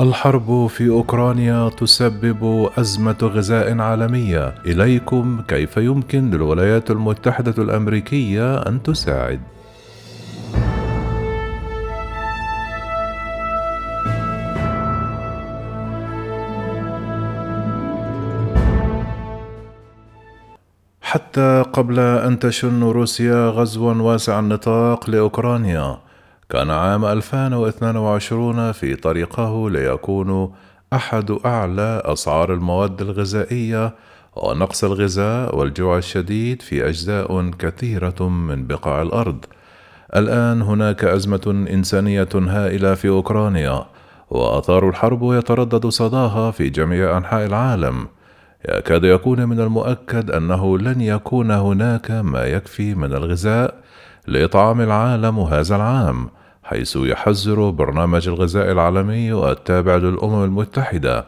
الحرب في أوكرانيا تسبب أزمة غذاء عالمية. إليكم كيف يمكن للولايات المتحدة الأمريكية أن تساعد؟ حتى قبل أن تشن روسيا غزوا واسع النطاق لأوكرانيا كان عام 2022 في طريقه ليكون أحد أعلى أسعار المواد الغذائية ونقص الغذاء والجوع الشديد في أجزاء كثيرة من بقاع الأرض. الآن هناك أزمة إنسانية هائلة في أوكرانيا، وآثار الحرب يتردد صداها في جميع أنحاء العالم. يكاد يكون من المؤكد أنه لن يكون هناك ما يكفي من الغذاء لإطعام العالم هذا العام حيث يحذر برنامج الغذاء العالمي التابع للأمم المتحدة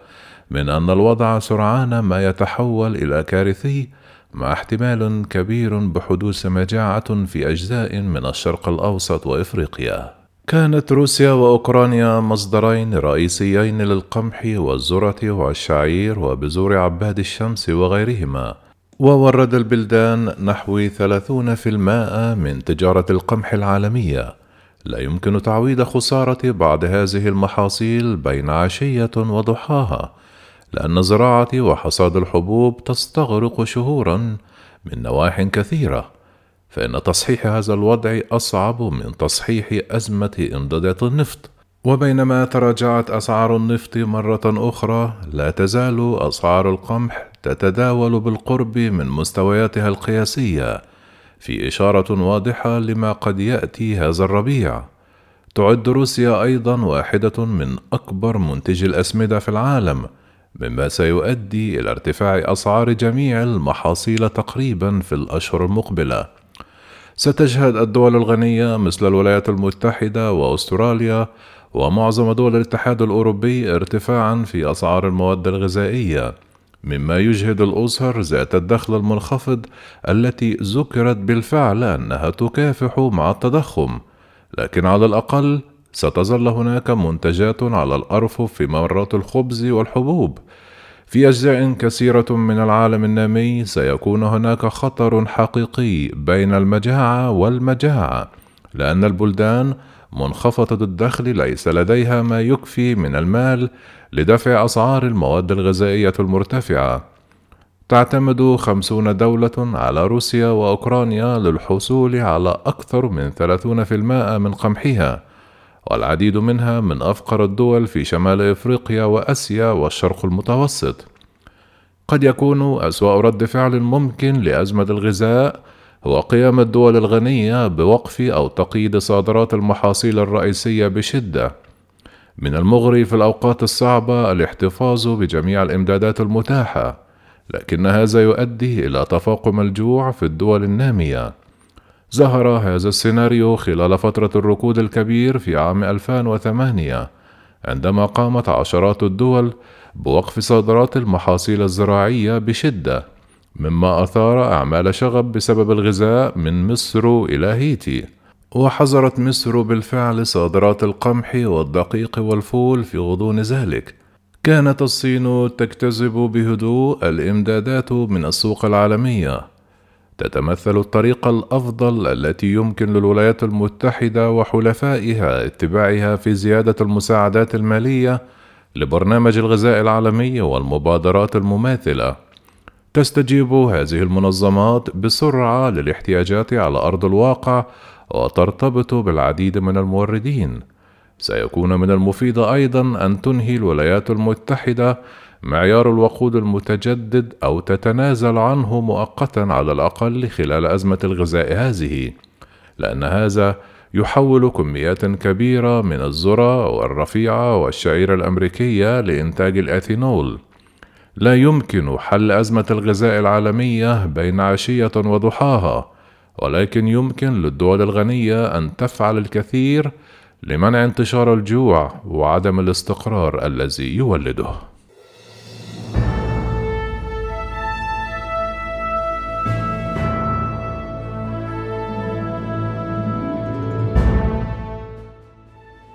من أن الوضع سرعان ما يتحول إلى كارثي مع احتمال كبير بحدوث مجاعة في أجزاء من الشرق الأوسط وإفريقيا. كانت روسيا وأوكرانيا مصدرين رئيسيين للقمح والذرة والشعير وبذور عباد الشمس وغيرهما، وورد البلدان نحو 30% من تجارة القمح العالمية، لا يمكن تعويض خسارة بعض هذه المحاصيل بين عشية وضحاها، لأن زراعة وحصاد الحبوب تستغرق شهورا من نواح كثيرة، فإن تصحيح هذا الوضع أصعب من تصحيح أزمة إمدادات النفط. وبينما تراجعت أسعار النفط مرة أخرى، لا تزال أسعار القمح تتداول بالقرب من مستوياتها القياسية في إشارة واضحة لما قد يأتي هذا الربيع. تعد روسيا أيضا واحدة من أكبر منتجي الأسمدة في العالم، مما سيؤدي إلى ارتفاع أسعار جميع المحاصيل تقريبا في الأشهر المقبلة. ستشهد الدول الغنية مثل الولايات المتحدة وأستراليا ومعظم دول الاتحاد الأوروبي ارتفاعا في أسعار المواد الغذائية مما يجهد الأسر ذات الدخل المنخفض التي ذكرت بالفعل أنها تكافح مع التضخم، لكن على الأقل ستظل هناك منتجات على الأرفف في ممرات الخبز والحبوب. في أجزاء كثيرة من العالم النامي سيكون هناك خطر حقيقي بين المجاعة والمجاعة، لأن البلدان منخفضة الدخل ليس لديها ما يكفي من المال لدفع أسعار المواد الغذائية المرتفعة. تعتمد خمسون دولة على روسيا وأوكرانيا للحصول على أكثر من 30% من قمحها، والعديد منها من أفقر الدول في شمال إفريقيا وآسيا والشرق المتوسط. قد يكون أسوأ رد فعل ممكن لأزمة الغذاء هو قيام الدول الغنية بوقف أو تقييد صادرات المحاصيل الرئيسية بشدة. من المغري في الأوقات الصعبة الاحتفاظ بجميع الإمدادات المتاحة، لكن هذا يؤدي إلى تفاقم الجوع في الدول النامية. ظهر هذا السيناريو خلال فترة الركود الكبير في عام 2008 عندما قامت عشرات الدول بوقف صادرات المحاصيل الزراعية بشدة مما أثار أعمال شغب بسبب الغذاء من مصر إلى هيتي. وحظرت مصر بالفعل صادرات القمح والدقيق والفول في غضون ذلك. كانت الصين تجتذب بهدوء الإمدادات من السوق العالمية. تتمثل الطريقة الأفضل التي يمكن للولايات المتحدة وحلفائها اتباعها في زيادة المساعدات المالية لبرنامج الغذاء العالمي والمبادرات المماثلة. تستجيب هذه المنظمات بسرعة للاحتياجات على أرض الواقع وترتبط بالعديد من الموردين. سيكون من المفيد أيضا أن تنهي الولايات المتحدة معيار الوقود المتجدد أو تتنازل عنه مؤقتا على الأقل خلال أزمة الغذاء هذه لأن هذا يحول كميات كبيرة من الذرة والرفيعة والشعير الأمريكية لإنتاج الاثينول لا يمكن حل أزمة الغذاء العالمية بين عشية وضحاها ولكن يمكن للدول الغنية أن تفعل الكثير لمنع انتشار الجوع وعدم الاستقرار الذي يولده.